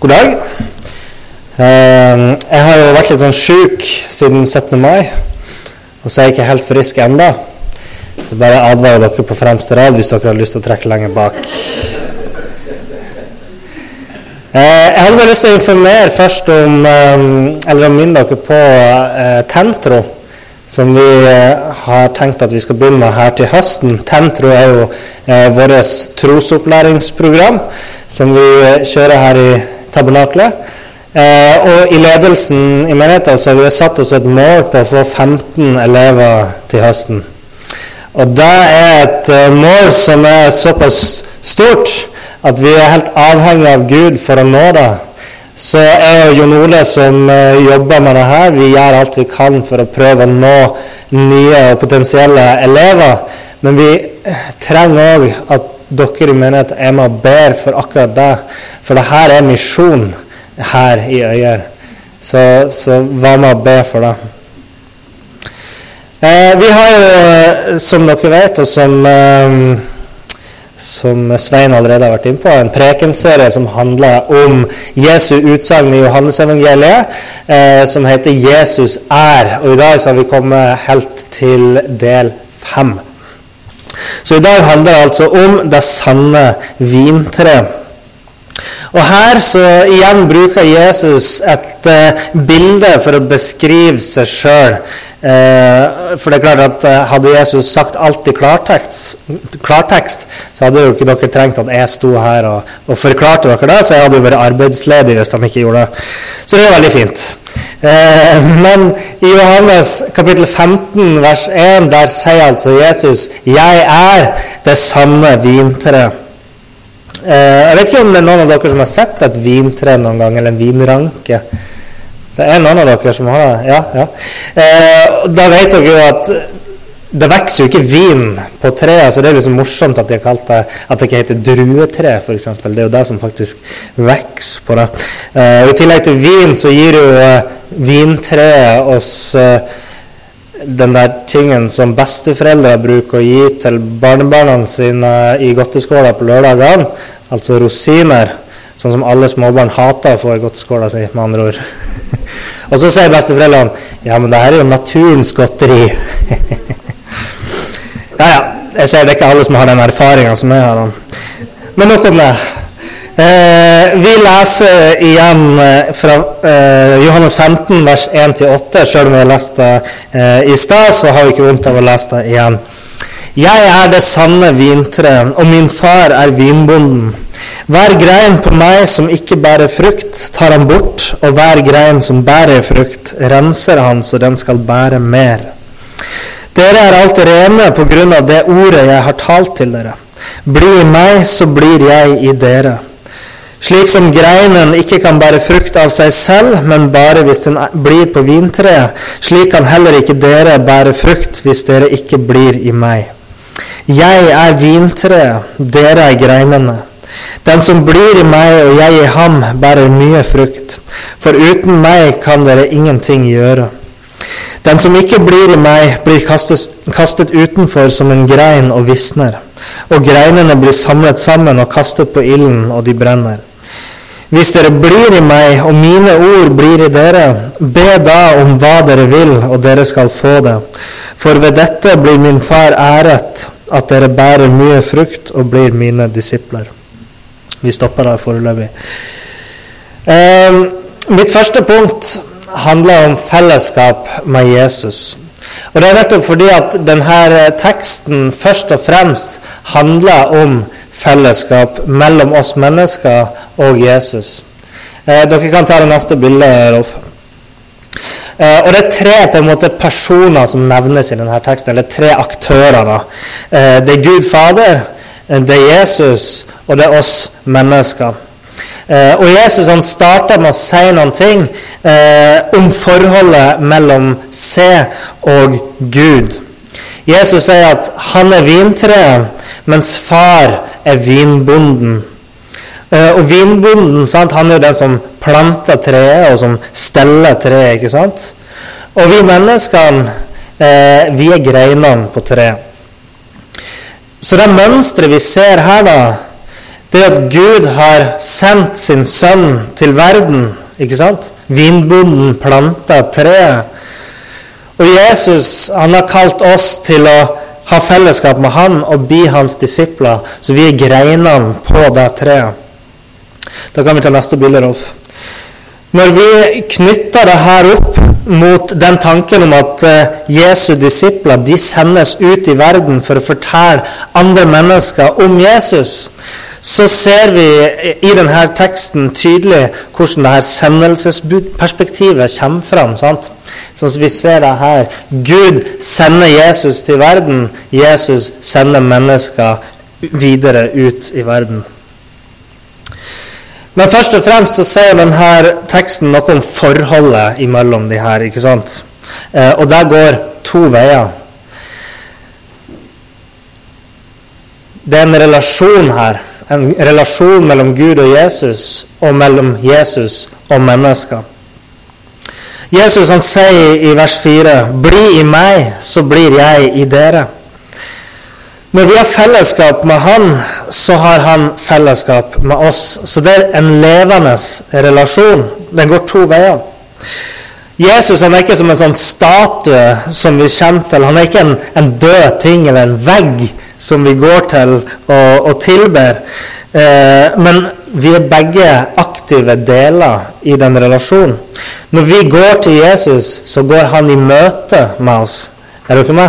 God dag. Eh, jeg har jo vært litt sånn sjuk siden 17. mai, og så er jeg ikke helt frisk ennå. Så bare advarer dere på fremste rad hvis dere har lyst til å trekke lenger bak. Eh, jeg hadde bare lyst til å informere først om, eller å minne dere på Tentro som vi har tenkt at vi skal begynne med her til høsten. Tentro er jo eh, vårt trosopplæringsprogram som vi kjører her i tabernaklet. Eh, og i ledelsen i menigheten så har vi satt oss et mål på å få 15 elever til høsten. Og det er et eh, mål som er såpass stort at vi er helt avhengig av Gud for å nå det. Så jeg og Jon Ole som uh, jobber med det her, vi gjør alt vi kan for å prøve å nå nye og potensielle elever. Men vi trenger òg at dere i menigheten er med og ber for akkurat det. For det her er misjon her i Øyer. Så, så vær med og be for det. Eh, vi har jo, eh, som dere vet, og som eh, som Svein allerede har vært inne på, en prekenserie som handler om Jesu utsagn i Johannesevangeliet, eh, som heter 'Jesus er'. Og I dag så har vi kommet helt til del fem. Så i dag handler det altså om det sanne vintre. Og Her så igjen bruker Jesus et uh, bilde for å beskrive seg sjøl. Uh, for det er klart at uh, Hadde Jesus sagt alt i klartekst, klartekst så hadde jo ikke dere trengt at jeg sto her og, og forklarte dere det, så jeg hadde jo vært arbeidsledig hvis han ikke gjorde det. Så det er veldig fint. Eh, men i Johannes kapittel 15 vers 1 der sier altså Jesus 'Jeg er det sanne vintreet'. Jeg vet ikke om det er noen av dere som har sett et vintre noen gang, eller en vinranke. Det er noen av dere som har det? Ja. ja. Eh, da vet dere jo at det vokser jo ikke vin på treet, så det er liksom morsomt at de har kalt det at det ikke heter druetre, f.eks. Det er jo det som faktisk vokser på det. Eh, I tillegg til vin så gir jo eh, vintreet oss eh, den der tingen som besteforeldre bruker å gi til barnebarna sine i godteskåla på lørdagene, altså rosiner. Sånn som alle småbarn hater å få i godteskåla si, med andre ord. Og så sier besteforeldrene ja, men det her er jo naturens godteri. ja, ja. Jeg ser det er ikke alle som har den erfaringa som jeg har. Men nok om det. Eh, vi leser igjen eh, fra eh, Johannes 15, vers 1-8. Selv om vi har lest det eh, i stad, så har vi ikke vondt av å lese det igjen. Jeg er det sanne vintreet, og min far er vinbonden. Hver grein på meg som ikke bærer frukt, tar han bort, og hver grein som bærer frukt, renser han så den skal bære mer. Dere er alt rene på grunn av det ordet jeg har talt til dere. Bli i meg, så blir jeg i dere. Slik som greinen ikke kan bære frukt av seg selv, men bare hvis den blir på vintreet, slik kan heller ikke dere bære frukt hvis dere ikke blir i meg. Jeg er vintreet, dere er greinene. Den som blir i meg og jeg i ham, bærer mye frukt. For uten meg kan dere ingenting gjøre. Den som ikke blir i meg, blir kastet, kastet utenfor som en grein og visner. Og greinene blir samlet sammen og kastet på ilden, og de brenner. Hvis dere blir i meg, og mine ord blir i dere, be da om hva dere vil, og dere skal få det. For ved dette blir min far æret, at dere bærer mye frukt og blir mine disipler. Vi stopper der foreløpig. Eh, mitt første punkt handler om fellesskap med Jesus. Og Det er nettopp fordi at denne teksten først og fremst handler om fellesskap mellom oss mennesker og Jesus. Eh, dere kan ta det neste bildet, Rolf. Eh, og Det er tre på en måte personer som nevnes i denne teksten, eller tre aktører. da. Eh, det er Gud Fader, det er Jesus, og det er oss mennesker. Eh, og Jesus han starter med å si noen ting eh, om forholdet mellom se og Gud. Jesus sier at han er vintreet, mens far er vinbonden. Eh, og vinbonden sant, han er jo den som planter treet, og som steller treet. ikke sant? Og vi menneskene, vi er greinene på treet. Så det mønsteret vi ser her, da, det at Gud har sendt sin sønn til verden. ikke sant? Vinbonden planta treet. Og Jesus han har kalt oss til å ha fellesskap med han og bli hans disipler, så vi er greinene på det treet. Da kan vi ta neste bilde, Rolf. Når vi knytter det her opp mot den tanken om at eh, Jesu disipler de sendes ut i verden for å fortelle andre mennesker om Jesus, så ser vi i denne teksten tydelig hvordan det her sendelsesperspektivet kommer fram. sant? Sånn som vi ser det her. Gud sender Jesus til verden. Jesus sender mennesker videre ut i verden. Men først og fremst så sier denne teksten noe om forholdet imellom de her. ikke sant? Eh, og der går to veier. Det er en relasjon her. En relasjon mellom Gud og Jesus, og mellom Jesus og mennesker. Jesus han sier i vers 4.: Bli i meg, så blir jeg i dere. Når vi har fellesskap med Han, så har Han fellesskap med oss. Så det er en levende relasjon. Den går to veier. Jesus han er ikke som en sånn statue som vi kjenner til. Han er ikke en, en død ting eller en vegg som vi går til og, og tilber. Eh, men vi er begge aktive deler i den relasjonen. Når vi går til Jesus, så går han i møte med oss. Er dere med?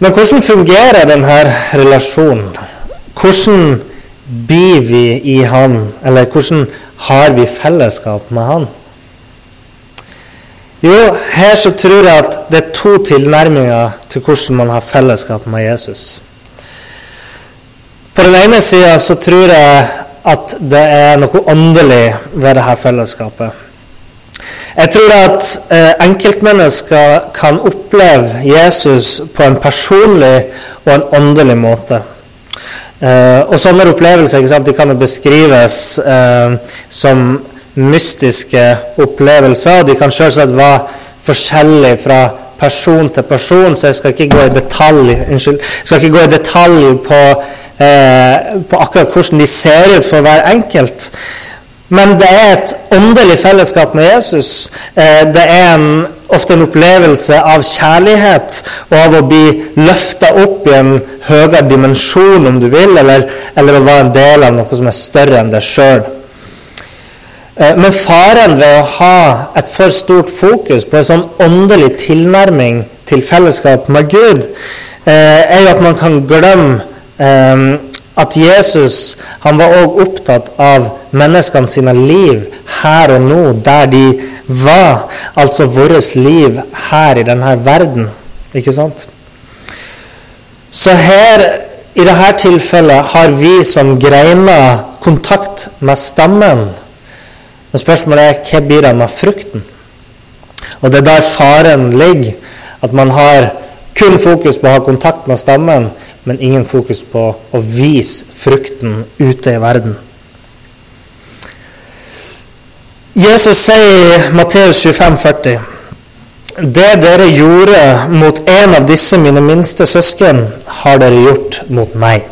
Men hvordan fungerer denne relasjonen? Hvordan blir vi i Han, eller hvordan har vi fellesskap med Han? Jo, her så tror jeg at det er to tilnærminger til hvordan man har fellesskap med Jesus. På den ene sida så tror jeg at det er noe åndelig ved dette fellesskapet. Jeg tror at eh, enkeltmennesker kan oppleve Jesus på en personlig og en åndelig måte. Eh, og sånne opplevelser sant, kan beskrives eh, som mystiske opplevelser. De kan selvsagt være forskjellige fra person til person, så jeg skal ikke gå i detalj, unnskyld, skal ikke gå i detalj på, eh, på akkurat hvordan de ser ut for hver enkelt. Men det er et åndelig fellesskap med Jesus. Eh, det er en, ofte en opplevelse av kjærlighet og av å bli løfta opp i en høyere dimensjon, om du vil, eller, eller, å være en del av noe som er større enn deg sjøl. Eh, men faren ved å ha et for stort fokus på en sånn åndelig tilnærming til fellesskap med Gud, eh, er jo at man kan glemme at Jesus han var også opptatt av menneskene sine liv her og nå, der de var. Altså vårt liv her i denne verden. Ikke sant? Så her, i dette tilfellet, har vi som greiner kontakt med stammen. Men spørsmålet er hva blir det med frukten? Og det er der faren ligger. At man har kun fokus på å ha kontakt med stammen, men ingen fokus på å vise frukten ute i verden. Jesus sier i Matteus 25, 40, Det dere gjorde mot en av disse mine minste søsken, har dere gjort mot meg.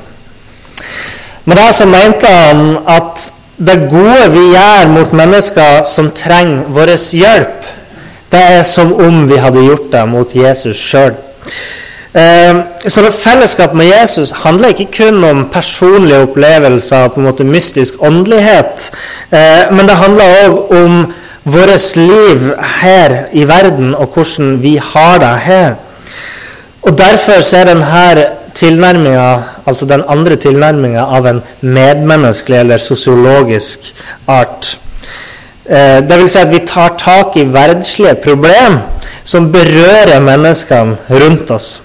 Med det så mente han at det gode vi gjør mot mennesker som trenger vår hjelp, det er som om vi hadde gjort det mot Jesus sjøl. Eh, så fellesskap med Jesus handler ikke kun om personlige opplevelser, på en måte mystisk åndelighet, eh, men det handler òg om vårt liv her i verden, og hvordan vi har det her. Og Derfor er denne tilnærminga, altså den andre tilnærminga av en medmenneskelig eller sosiologisk art. Eh, vil si at vi tar tak i verdslige problem som berører menneskene rundt oss.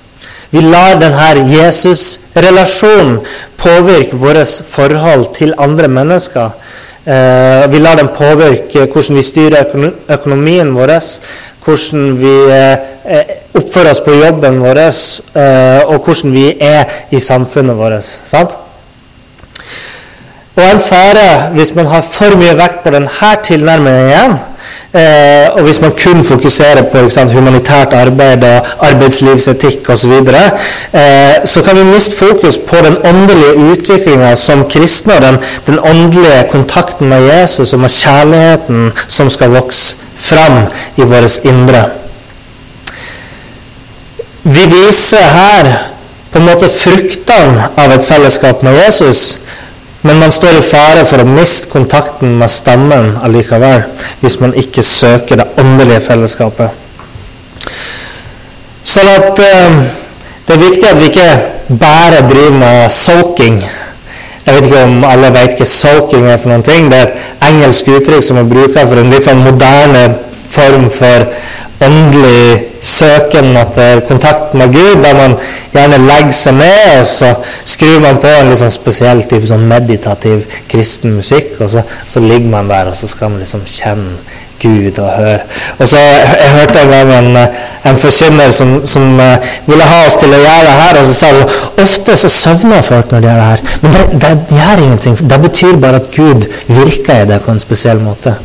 Vi lar denne Jesus-relasjonen påvirke vårt forhold til andre mennesker. Eh, vi lar den påvirke hvordan vi styrer økonomien vår, hvordan vi eh, oppfører oss på jobben vår, eh, og hvordan vi er i samfunnet vårt. Sant? Og en fare hvis man har for mye vekt på denne tilnærmingen eh, og hvis man kun fokuserer på sant, humanitært arbeid og arbeidslivsetikk osv., så, videre, eh, så kan vi miste fokus på den åndelige utviklinga som kristne, og den, den åndelige kontakten med Jesus og med kjærligheten som skal vokse fram i vårt indre. Vi viser her på en måte fruktene av et fellesskap med Jesus. Men man står i fare for å miste kontakten med stammen allikevel, hvis man ikke søker det åndelige fellesskapet. Sånn at eh, Det er viktig at vi ikke bare driver med soaking. Jeg vet ikke om alle vet hva soaking er for noen ting. Det er et engelsk uttrykk som man bruker for en litt sånn moderne form for åndelig søken etter kontakt med Gud, der man gjerne legger seg ned, og så skrur man på en liksom spesiell type sånn meditativ kristen musikk, og så, så, ligger man der, og så skal man liksom kjenne Gud og høre. Og så Jeg, jeg hørte en gang en, en forkynner som, som uh, ville ha oss til å gjøre det her, og så sa hun ofte så søvner folk når de gjør det her. Men det, det gjør ingenting. Det betyr bare at Gud virker i det på en spesiell måte.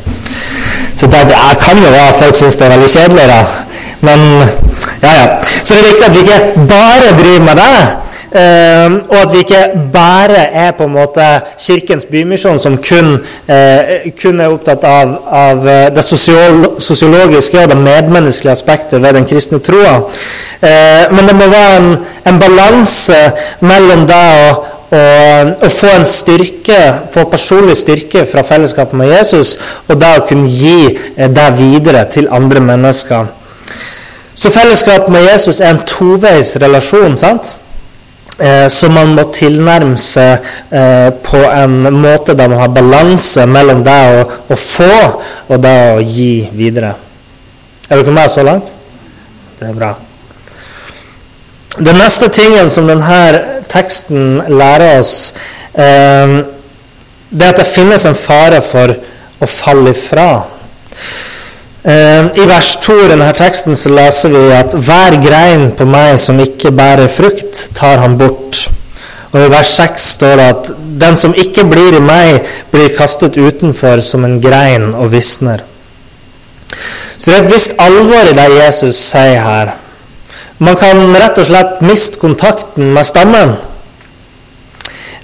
Så det, det kan jo være at folk syns det er veldig kjedelig, da. Men ja, ja. Så det er viktig at vi ikke bare driver med det. Uh, og at vi ikke bare er på en måte Kirkens Bymisjon som kun, uh, kun er opptatt av, av eh, det sosiologiske og det medmenneskelige aspektet ved den kristne troa. Uh, men det må være en, en balanse mellom det å og, og, få en styrke, få personlig styrke fra fellesskapet med Jesus, og da å kunne gi eh, det videre til andre mennesker. Så fellesskap med Jesus er en toveis relasjon, sant? Eh, som man må tilnærme seg eh, på en måte der man har balanse mellom det å, å få og det å gi videre. Er dere med så langt? Det er bra. Den neste tingen som denne teksten lærer oss, eh, det er at det finnes en fare for å falle ifra. Eh, I vers 2 i denne teksten så leser vi at 'hver grein på meg som ikke bærer frukt, tar han bort'. Og I vers 6 står det at 'den som ikke blir i meg, blir kastet utenfor som en grein og visner'. Så det er et visst alvor i det Jesus sier her. Man kan rett og slett miste kontakten med stammen.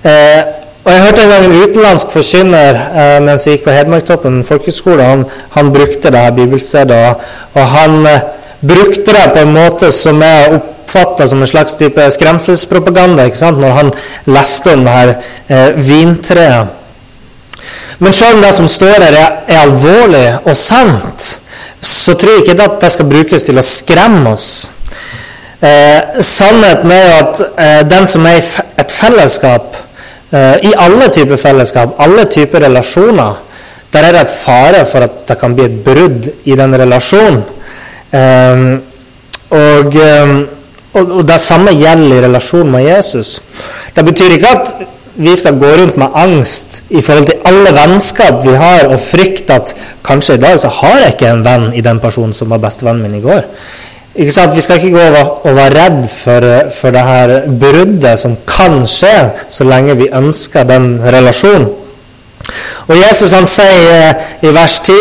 Eh, og Jeg hørte en gang en utenlandsk forkynner eh, mens jeg gikk på Hedmarktoppen folkehøgskole. Han, han, brukte det her bibelstedet, og, og han eh, brukte det på en måte som jeg oppfatta som en slags type skremselspropaganda ikke sant? når han leste om det her eh, vintreet. Men selv om det som står her, er, er alvorlig og sant, så tror jeg ikke at det skal brukes til å skremme oss. Eh, sannheten er jo at eh, den som er i et fellesskap, i alle typer fellesskap, alle typer relasjoner, der er det et fare for at det kan bli et brudd i den relasjonen. Eh, eh, og, og, det samme gjelder i relasjon med Jesus. Det betyr ikke at vi skal gå rundt med angst i forhold til alle vennskap vi har, og frykte at kanskje i dag så har jeg ikke en venn i den personen som var bestevennen min i går. Vi skal ikke gå og være redd for, for det her bruddet som kan skje, så lenge vi ønsker den relasjonen. Og Jesus han sier eh, i vers 10.: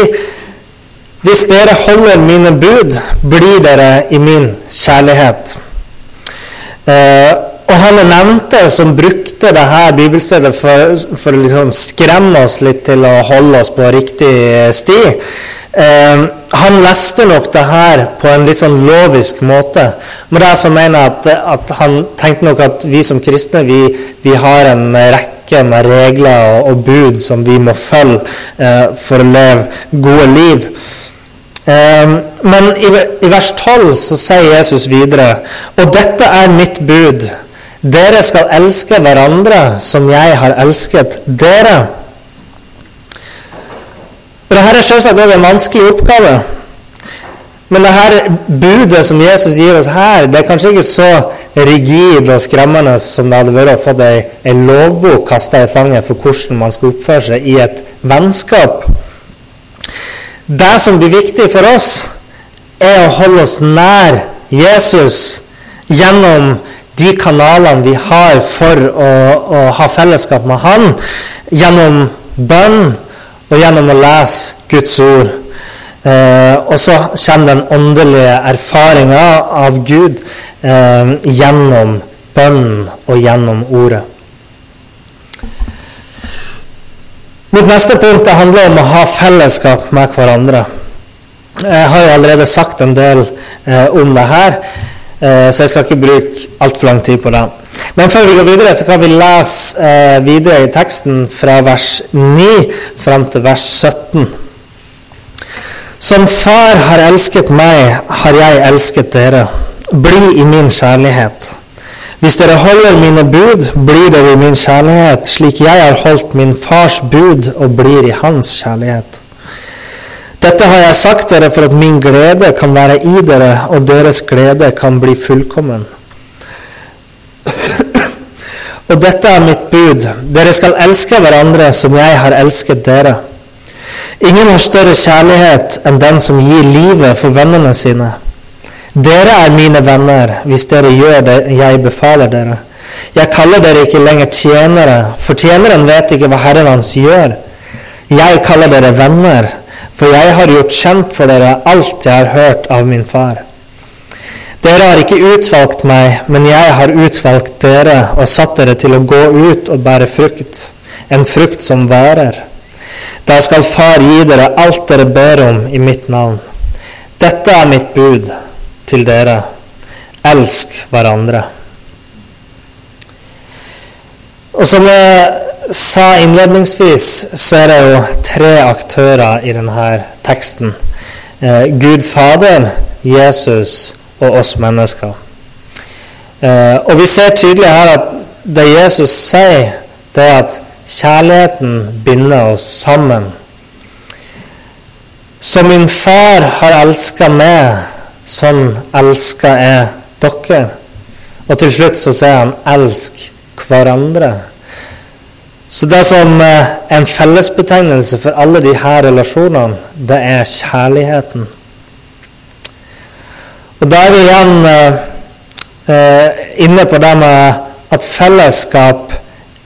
Hvis dere holder mine bud, blir dere i min kjærlighet. Eh, og han er nevnte som brukte dette bibelstedet for, for å liksom skremme oss litt til å holde oss på riktig sti. Eh, han leste nok det her på en litt sånn lovisk måte. Men det som mener at, at Han tenkte nok at vi som kristne vi, vi har en rekke med regler og, og bud som vi må følge eh, for å leve gode liv. Eh, men i, i vers 12 så sier Jesus videre Og dette er mitt bud. Dere skal elske hverandre som jeg har elsket dere. For dette er selvsagt også en vanskelig oppgave. Men dette budet som Jesus gir oss her, det er kanskje ikke så rigid og skremmende som det hadde vært å få ei, lovbok kasta i fanget for hvordan man skal oppføre seg i et vennskap. Det som blir viktig for oss, er å holde oss nær Jesus gjennom de kanalene vi har for å, å ha fellesskap med Han, gjennom bønn og gjennom å lese Guds ord. Eh, og så kommer den åndelige erfaringa av Gud eh, gjennom bønnen og gjennom ordet. Mitt neste punkt handler om å ha fellesskap med hverandre. Jeg har jo allerede sagt en del eh, om det her, eh, så jeg skal ikke bruke altfor lang tid på det. Men før vi går videre, så kan vi lese eh, videre i teksten fra vers 9 fram til vers 17. Som Far har elsket meg, har jeg elsket dere. Bli i min kjærlighet. Hvis dere holder mine bud, blir dere i min kjærlighet, slik jeg har holdt min fars bud og blir i hans kjærlighet. Dette har jeg sagt dere for at min glede kan være i dere, og deres glede kan bli fullkommen. Og dette er mitt bud. Dere skal elske hverandre som jeg har elsket dere. Ingen har større kjærlighet enn den som gir livet for vennene sine. Dere er mine venner hvis dere gjør det jeg befaler dere. Jeg kaller dere ikke lenger tjenere, for tjeneren vet ikke hva Herren hans gjør. Jeg kaller dere venner for jeg har gjort kjent for dere alt jeg har hørt av min far. Dere har ikke utvalgt meg, men jeg har utvalgt dere og satt dere til å gå ut og bære frukt, en frukt som varer. Da skal Far gi dere alt dere ber om i mitt navn. Dette er mitt bud til dere. Elsk hverandre. Og som jeg sa innledningsvis, så er det jo tre aktører i denne teksten. Eh, Gud Fader, Jesus og oss mennesker. Eh, og vi ser tydelig her at det Jesus sier, det er at kjærligheten binder oss sammen. Som min far har elska meg, sånn elsker jeg dere. Og til slutt så sier han 'elsk hverandre'. Så det som er eh, en fellesbetegnelse for alle her relasjonene, det er kjærligheten. Og da er vi igjen eh, eh, inne på det med at fellesskap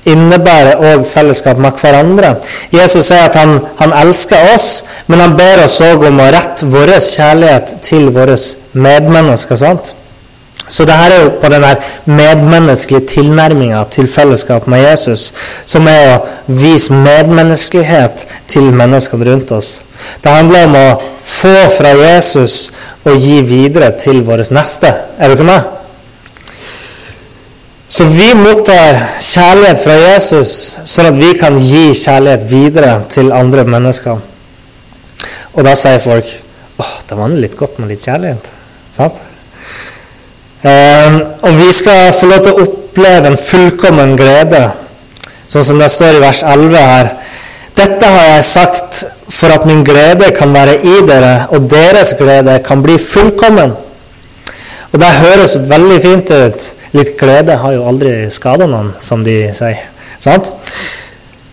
innebærer òg fellesskap med hverandre. Jesus sier at han, han, elsker oss, men han ber oss òg om å rette vår kjærlighet til våre medmennesker. sant? Så det her er jo på den medmenneskelige tilnærminga til fellesskap med Jesus, som er å vise medmenneskelighet til menneskene rundt oss. Det handler om å få fra Jesus og gi videre til vår neste. Er ikke med? Så vi mottar kjærlighet fra Jesus, sånn at vi kan gi kjærlighet videre til andre mennesker. Og da sier folk åh, det var litt godt med litt kjærlighet. Sant? Ehm, og vi skal få lov til å oppleve en fullkommen glede, sånn som det står i vers 11 her. Dette har jeg sagt for at min glede kan være i dere, og deres glede kan bli fullkommen. Og det høres veldig fint ut. Litt glede har jo aldri skada noen, som de sier. Sant?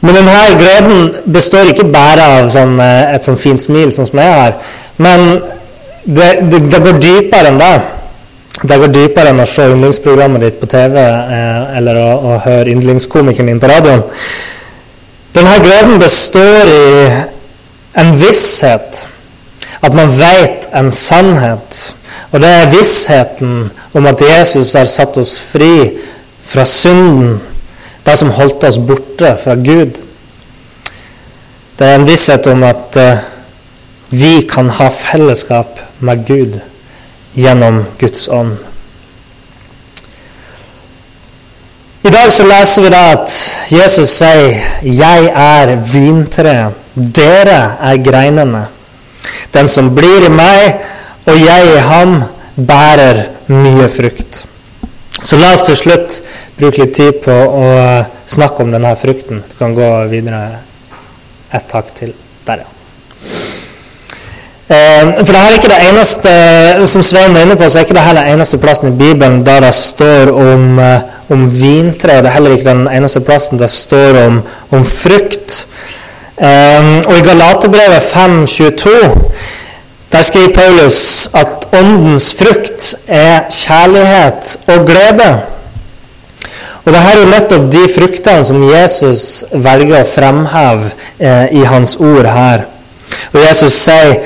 Men denne gleden består ikke bare av sånn, eh, et sånn fint smil, sånn som jeg har. Men det, det, det går dypere enn det. Det går dypere enn å se yndlingsprogrammet ditt på TV eh, eller å, å høre yndlingskomikeren din på radioen. Denne gleden består i en visshet. At man vet en sannhet. Og det er vissheten om at Jesus har satt oss fri fra synden, det som holdt oss borte fra Gud. Det er en visshet om at uh, vi kan ha fellesskap med Gud gjennom Guds ånd. I dag så leser vi da at Jesus sier 'Jeg er vintreet, dere er greinene'. Den som blir i meg, og jeg i ham, bærer mye frukt. Så la oss til slutt bruke litt tid på å snakke om denne frukten. Du kan gå videre et hakk til. Der, ja. Eh, for det er ikke det eneste som Svein var inne på, så er ikke det her den eneste plassen i Bibelen der det står om, eh, om vintre. Det er heller ikke den eneste plassen det står om, om frukt. Og i Galaterbrevet 5,22 der skriver Paulus at åndens frukt er kjærlighet og glede. Og det her er nettopp de fruktene som Jesus velger å fremheve eh, i hans ord her. Og Jesus sier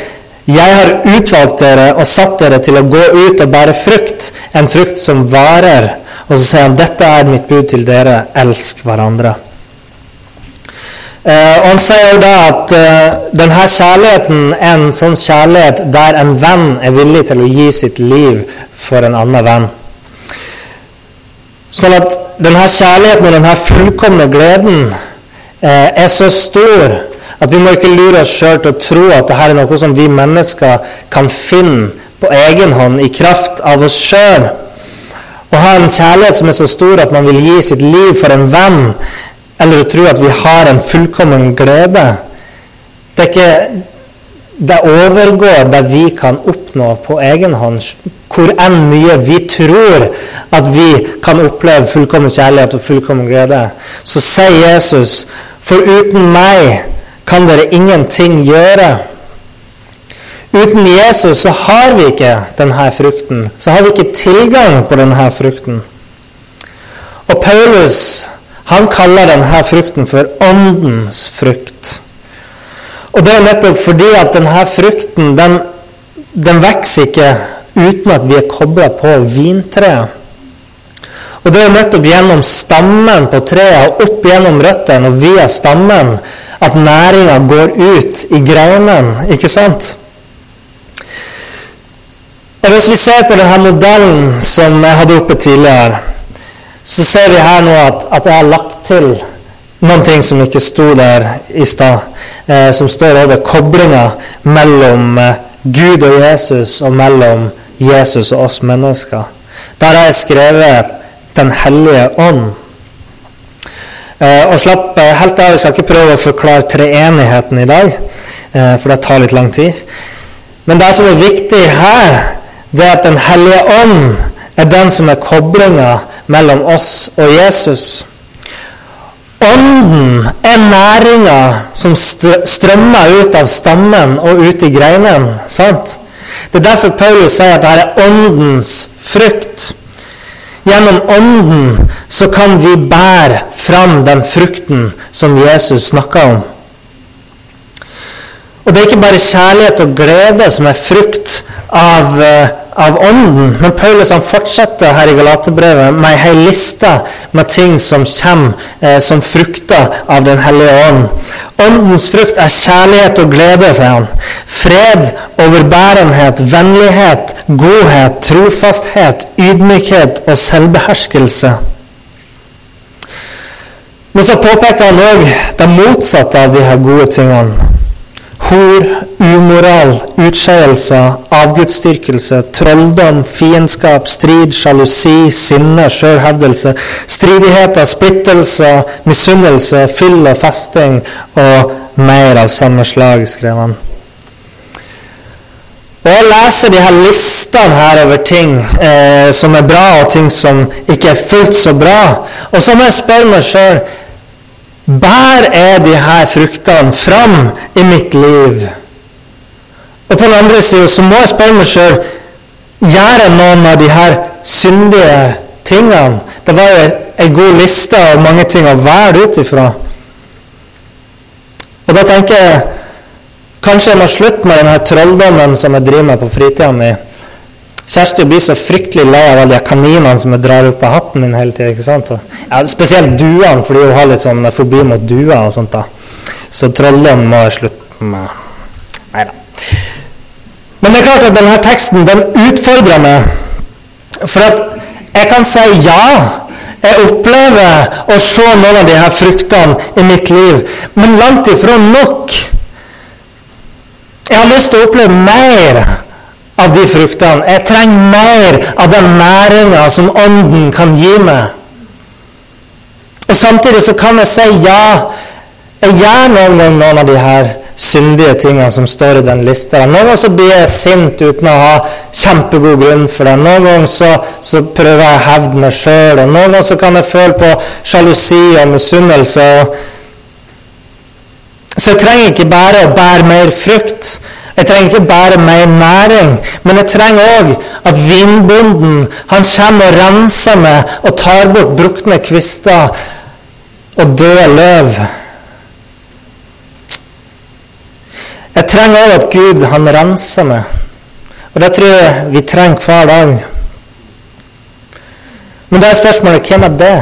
Jeg har utvalgt dere og satt dere til å gå ut og bære frukt, en frukt som varer. Og så sier han dette er mitt bud til dere, elsk hverandre. Uh, og Han sier da at uh, denne kjærligheten er en sånn kjærlighet der en venn er villig til å gi sitt liv for en annen venn. Sånn at denne kjærligheten og denne fullkomne gleden uh, er så stor at vi må ikke lure oss sjøl til å tro at dette er noe som vi mennesker kan finne på egen hånd i kraft av oss sjøl. Å ha en kjærlighet som er så stor at man vil gi sitt liv for en venn, eller å tro at vi har en fullkommen glede. Det, ikke, det overgår det vi kan oppnå på egen hånd, hvor enn mye vi tror at vi kan oppleve fullkommen kjærlighet og fullkommen glede. Så sier Jesus, for uten meg kan dere ingenting gjøre. Uten Jesus så har vi ikke denne frukten. Så har vi ikke tilgang på denne frukten. Og Paulus han kaller denne frukten for åndens frukt. Og det er nettopp fordi at denne frukten den, den vokser ikke uten at vi er kobla på vintreet. Og det er nettopp gjennom stammen på treet og opp gjennom røttene og via stammen at næringa går ut i greinene, ikke sant? Og Hvis vi ser på denne modellen som jeg hadde oppe tidligere, så ser vi her nå at, at jeg har lagt til noen ting som ikke sto der i stad, eh, som står over koblinga mellom eh, Gud og Jesus og mellom Jesus og oss mennesker. Der har jeg skrevet Den hellige ånd. Eh, og slapp eh, helt av, Jeg skal ikke prøve å forklare treenigheten i dag, eh, for det tar litt lang tid. Men det som er viktig her, det er at Den hellige ånd er den som er koblinga mellom oss og Jesus. Ånden er næringa som strømmer ut av stammen og ut i greinene. sant? Det er derfor Paulus sier at dette er åndens frukt. Gjennom ånden så kan vi bære fram den frukten som Jesus snakka om. Og det er ikke bare kjærlighet og glede som er frukt av uh, av Ånden. Men Paulus han fortsetter her i Galaterbrevet med ei hel liste med ting som kommer eh, som frukter av Den hellige ånd. Åndens frukt er kjærlighet og glede, sier han. Fred, overbærenhet, vennlighet, godhet, trofasthet, ydmykhet og selvbeherskelse. Men så påpeker han òg det motsatte av de her gode tingene hor, umoral, utskeielser, avgudsdyrkelse, trolldom, fiendskap, strid, sjalusi, sinne, sjølhevdelse, stridigheter, splittelser, misunnelse, fyll og festing og mer av samme slag, skrev han. Og Jeg leser de her listene her over ting eh, som er bra, og ting som ikke er fullt så bra. Og så må jeg spørre meg sjøl Bær jeg de her fruktene fram i mitt liv? Og på den andre siden så må jeg spørre meg sjøl gjør jeg noen av de her syndige tingene. Det var jo en god liste av mange ting å være ut ifra. Og da tenker jeg kanskje jeg må slutte med denne trolldommen som jeg driver med på fritida mi. Kjersti blir så fryktelig lei av alle de kaninene som jeg drar opp av hatten min hele tida. Ja, spesielt duene, fordi hun har litt sånn fobi mot duer og sånt. da. Så trollene må jeg slutte med. Nei da. Men det er klart at denne teksten den utfordrer meg. For at jeg kan si ja. Jeg opplever å se noen av de her fruktene i mitt liv, men langt ifra nok. Jeg har lyst til å oppleve mer av de fruktene. Jeg trenger mer av den næringa som Ånden kan gi meg. Og Samtidig så kan jeg si ja. Jeg gjør noen ganger noen av de her syndige tingene som står i den lista. Noen ganger så blir jeg sint uten å ha kjempegod grunn for det. Noen ganger så, så prøver jeg å hevde meg sjøl. Noen ganger så kan jeg føle på sjalusi og misunnelse. Så jeg trenger ikke bare å bære mer frukt. Jeg trenger ikke bare mer næring, men jeg trenger òg at vinbonden han kommer og renser meg og tar bort brukne kvister og døde løv. Jeg trenger òg at Gud han renser meg. Og det tror jeg vi trenger hver dag. Men da er spørsmålet hvem er det?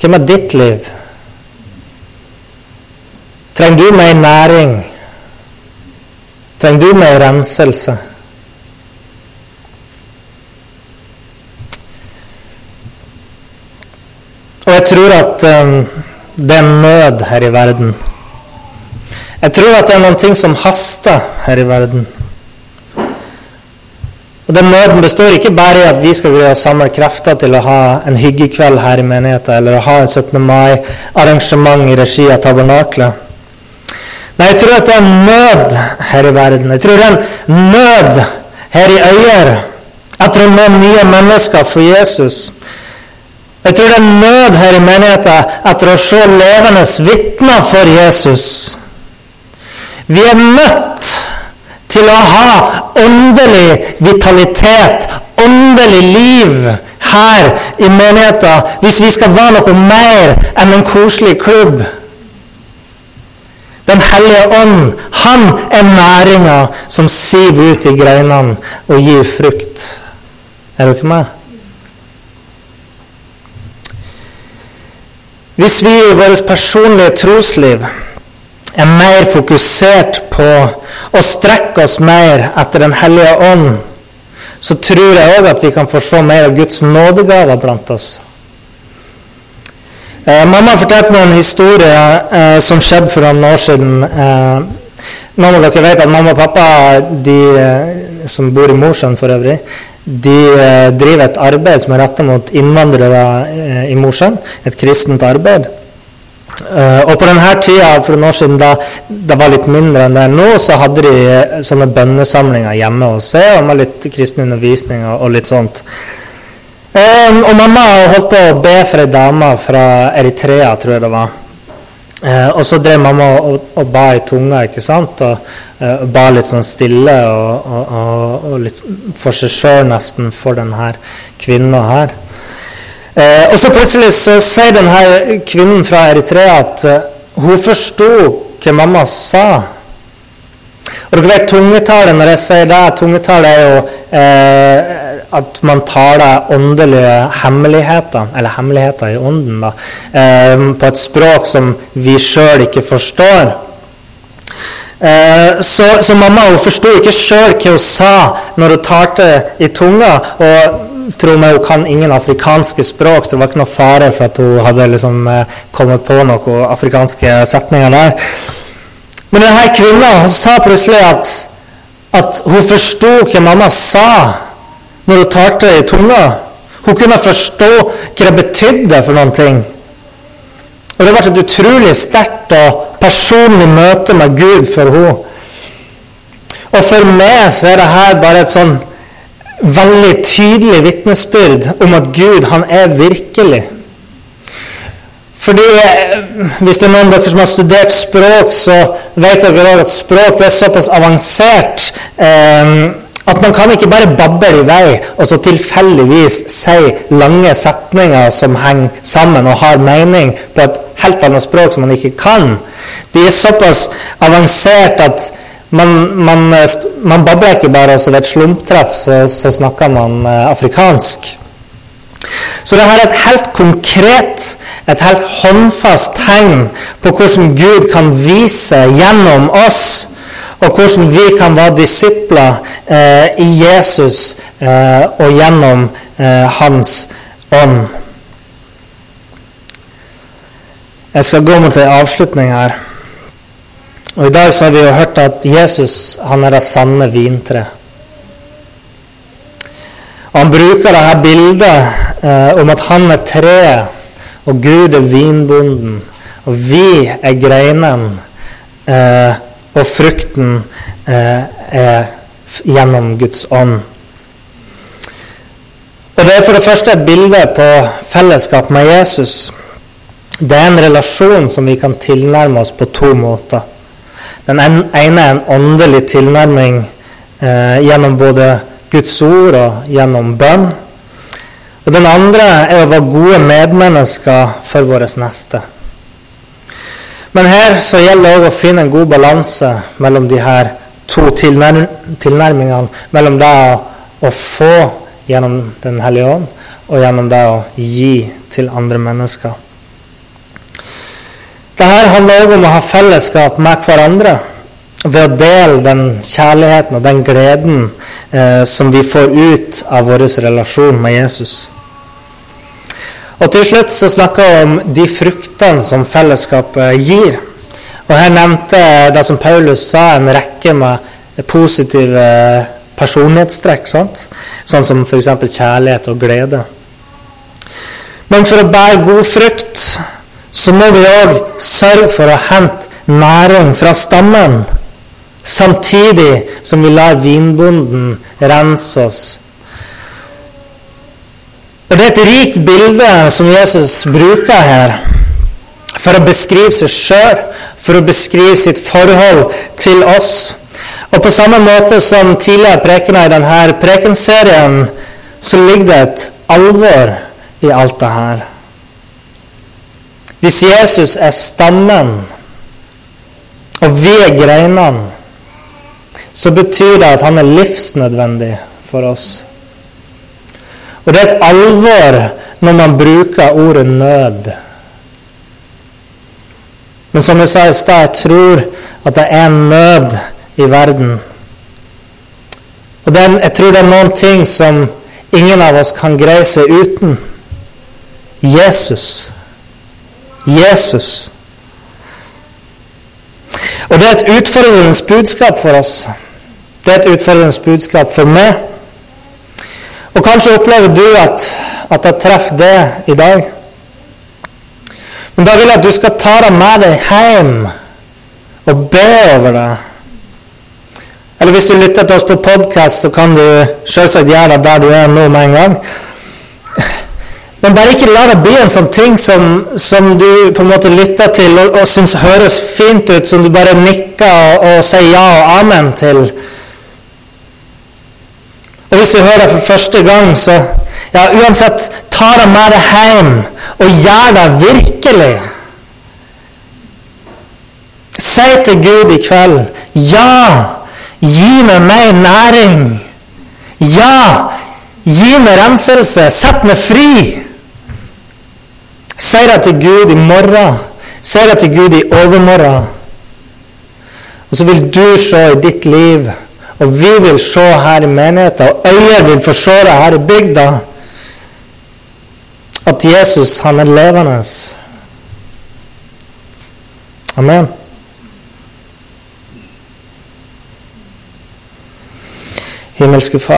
Hvem er ditt liv? Trenger du mer næring? Trenger du mer renselse? Og jeg tror at um, det er nød her i verden. Jeg tror at det er noen ting som haster her i verden. Og Den nøden består ikke bare i at vi skal greie å samle krefter til å ha en hyggekveld her i menigheten, eller å ha en 17. mai-arrangement i regi av tabernaklet. Nei, jeg tror at det er nød her i verden. Jeg tror det er en nød her i Øyer etter å nå nye mennesker for Jesus. Jeg tror det er nød her i menigheten etter å se levende vitner for Jesus. Vi er nødt til å ha åndelig vitalitet, åndelig liv her i menigheten hvis vi skal være noe mer enn en koselig klubb. Den hellige ånd, han er næringa som siver ut i greinene og gir frukt. Er dere med? Hvis vi i vårt personlige trosliv er mer fokusert på å strekke oss mer etter Den hellige ånd, så tror jeg òg at vi kan få se mer av Guds nådegaver blant oss. Eh, mamma fortalte meg en historie eh, som skjedde for noen år siden. Eh, noen av dere vet at mamma og pappa, de, eh, som bor i Mosjøen for øvrig, de eh, driver et arbeid som er retta mot innvandrere eh, i Mosjøen. Et kristent arbeid. Og på denne tida, for noen år siden, da det var litt mindre enn det er nå, så hadde de sånne bønnesamlinger hjemme hos seg, og med litt kristen undervisning og, og litt sånt. Um, og mamma holdt på å be for ei dame fra Eritrea, tror jeg det var. Uh, og så drev mamma og, og, ba i tunga, ikke sant? Og ba litt sånn stille og, litt for seg sjøl nesten for denne kvinna her. Uh, og så plutselig så sier denne kvinnen fra Eritrea at uh, hun forsto hva mamma sa. Og dere vet tungetallet, når jeg sier det, tungetallet er jo at man taler åndelige hemmeligheter, eller hemmeligheter i ånden, da, eh, på et språk som vi sjøl ikke forstår. Eh, så, så, mamma hun forsto ikke sjøl hva hun sa når hun talte i tunga. og tro meg, hun kan ingen afrikanske språk, så det var ikke noe fare for at hun hadde liksom, eh, kommet på noen afrikanske setninger der. Men denne kvinna sa plutselig at, at hun forsto hva mamma sa når hun talte i tunga. Hun kunne forstå hva det betydde for noen ting. Og Det ble et utrolig sterkt og personlig møte med Gud for henne. Og for meg så er det her bare et sånn veldig tydelig vitnesbyrd om at Gud, han er virkelig. Fordi eh, Hvis det er noen av dere som har studert språk, så vet dere at språk er såpass avansert eh, at man kan ikke bare bable i vei og så tilfeldigvis si lange setninger som henger sammen og har mening på et helt annet språk som man ikke kan. De er såpass avansert at man, man, eh, man babler ikke bare, så ved et slumptreff så, så snakker man uh, afrikansk. Så det er et helt konkret, et helt håndfast tegn på hvordan Gud kan vise gjennom oss, og hvordan vi kan være disipler eh, i Jesus eh, og gjennom eh, Hans ånd. Jeg skal gå mot en avslutning her. Og I dag så har vi jo hørt at Jesus han er det sanne vintre. Han bruker dette bildet eh, om at han er treet, og Gud er vinbonden. Og vi er greinene, eh, og frukten eh, er gjennom Guds ånd. Og Det er for det første et bilde på fellesskap med Jesus. Det er en relasjon som vi kan tilnærme oss på to måter. Den ene er en åndelig tilnærming eh, gjennom både Guds ord og gjennom bønn. Og den andre er å være gode medmennesker for vår neste. Men her så gjelder det òg å finne en god balanse mellom de her to tilnær tilnærmingene. Mellom det å, å få gjennom Den hellige ånd, og gjennom det å gi til andre mennesker. Dette handler òg om å ha fellesskap med hverandre ved å dele den kjærligheten og den gleden eh, som vi får ut av vår relasjon med Jesus. Og til slutt så snakker vi om de fruktene som fellesskapet gir. Og Her nevnte det som Paulus sa, en rekke med positive personlighetstrekk. Sant? Sånn som f.eks. kjærlighet og glede. Men for å bære god frukt så må vi òg sørge for å hente næring fra stammen, samtidig som vi lar vinbonden rense oss og Det er et rikt bilde som Jesus bruker her for å beskrive seg sjøl, for å beskrive sitt forhold til oss. Og på samme måte som tidligere prekener i denne prekenserien, så ligger det et alvor i alt det her. Hvis Jesus er stammen, og vi er greinene, så betyr det at han er livsnødvendig for oss. Og det er et alvor når man bruker ordet nød. Men som jeg sa i stad, jeg tror at det er en nød i verden. Og den, jeg tror det er noen ting som ingen av oss kan greie seg uten. Jesus. Jesus. Og det er et utfordrende budskap for oss. Det er et utfordrende budskap for meg. Og kanskje opplever du at, at jeg treffer det i dag. Men da vil jeg at du skal ta deg med deg hjem og be over det. Eller hvis du lytter til oss på podkast, så kan du selvsagt gjøre det der du er nå med en gang. Men bare ikke la det bli en sånn ting som, som du på en måte lytter til og, og syns høres fint ut, som du bare nikker og, og sier ja og amen til. Og hvis du hører det for første gang, så ja, uansett, ta deg med deg hjem og gjør det virkelig. Si til Gud i kveld ja, gi meg mer næring. Ja, gi meg renselse. Sett meg fri. Si det til Gud i morgen. Si det til Gud i overmorgen. Og så vil du se i ditt liv og vi vil se her i menigheten, og øyet vil få se det her i bygda, at Jesus, han er levende. Amen. Himmelske Far.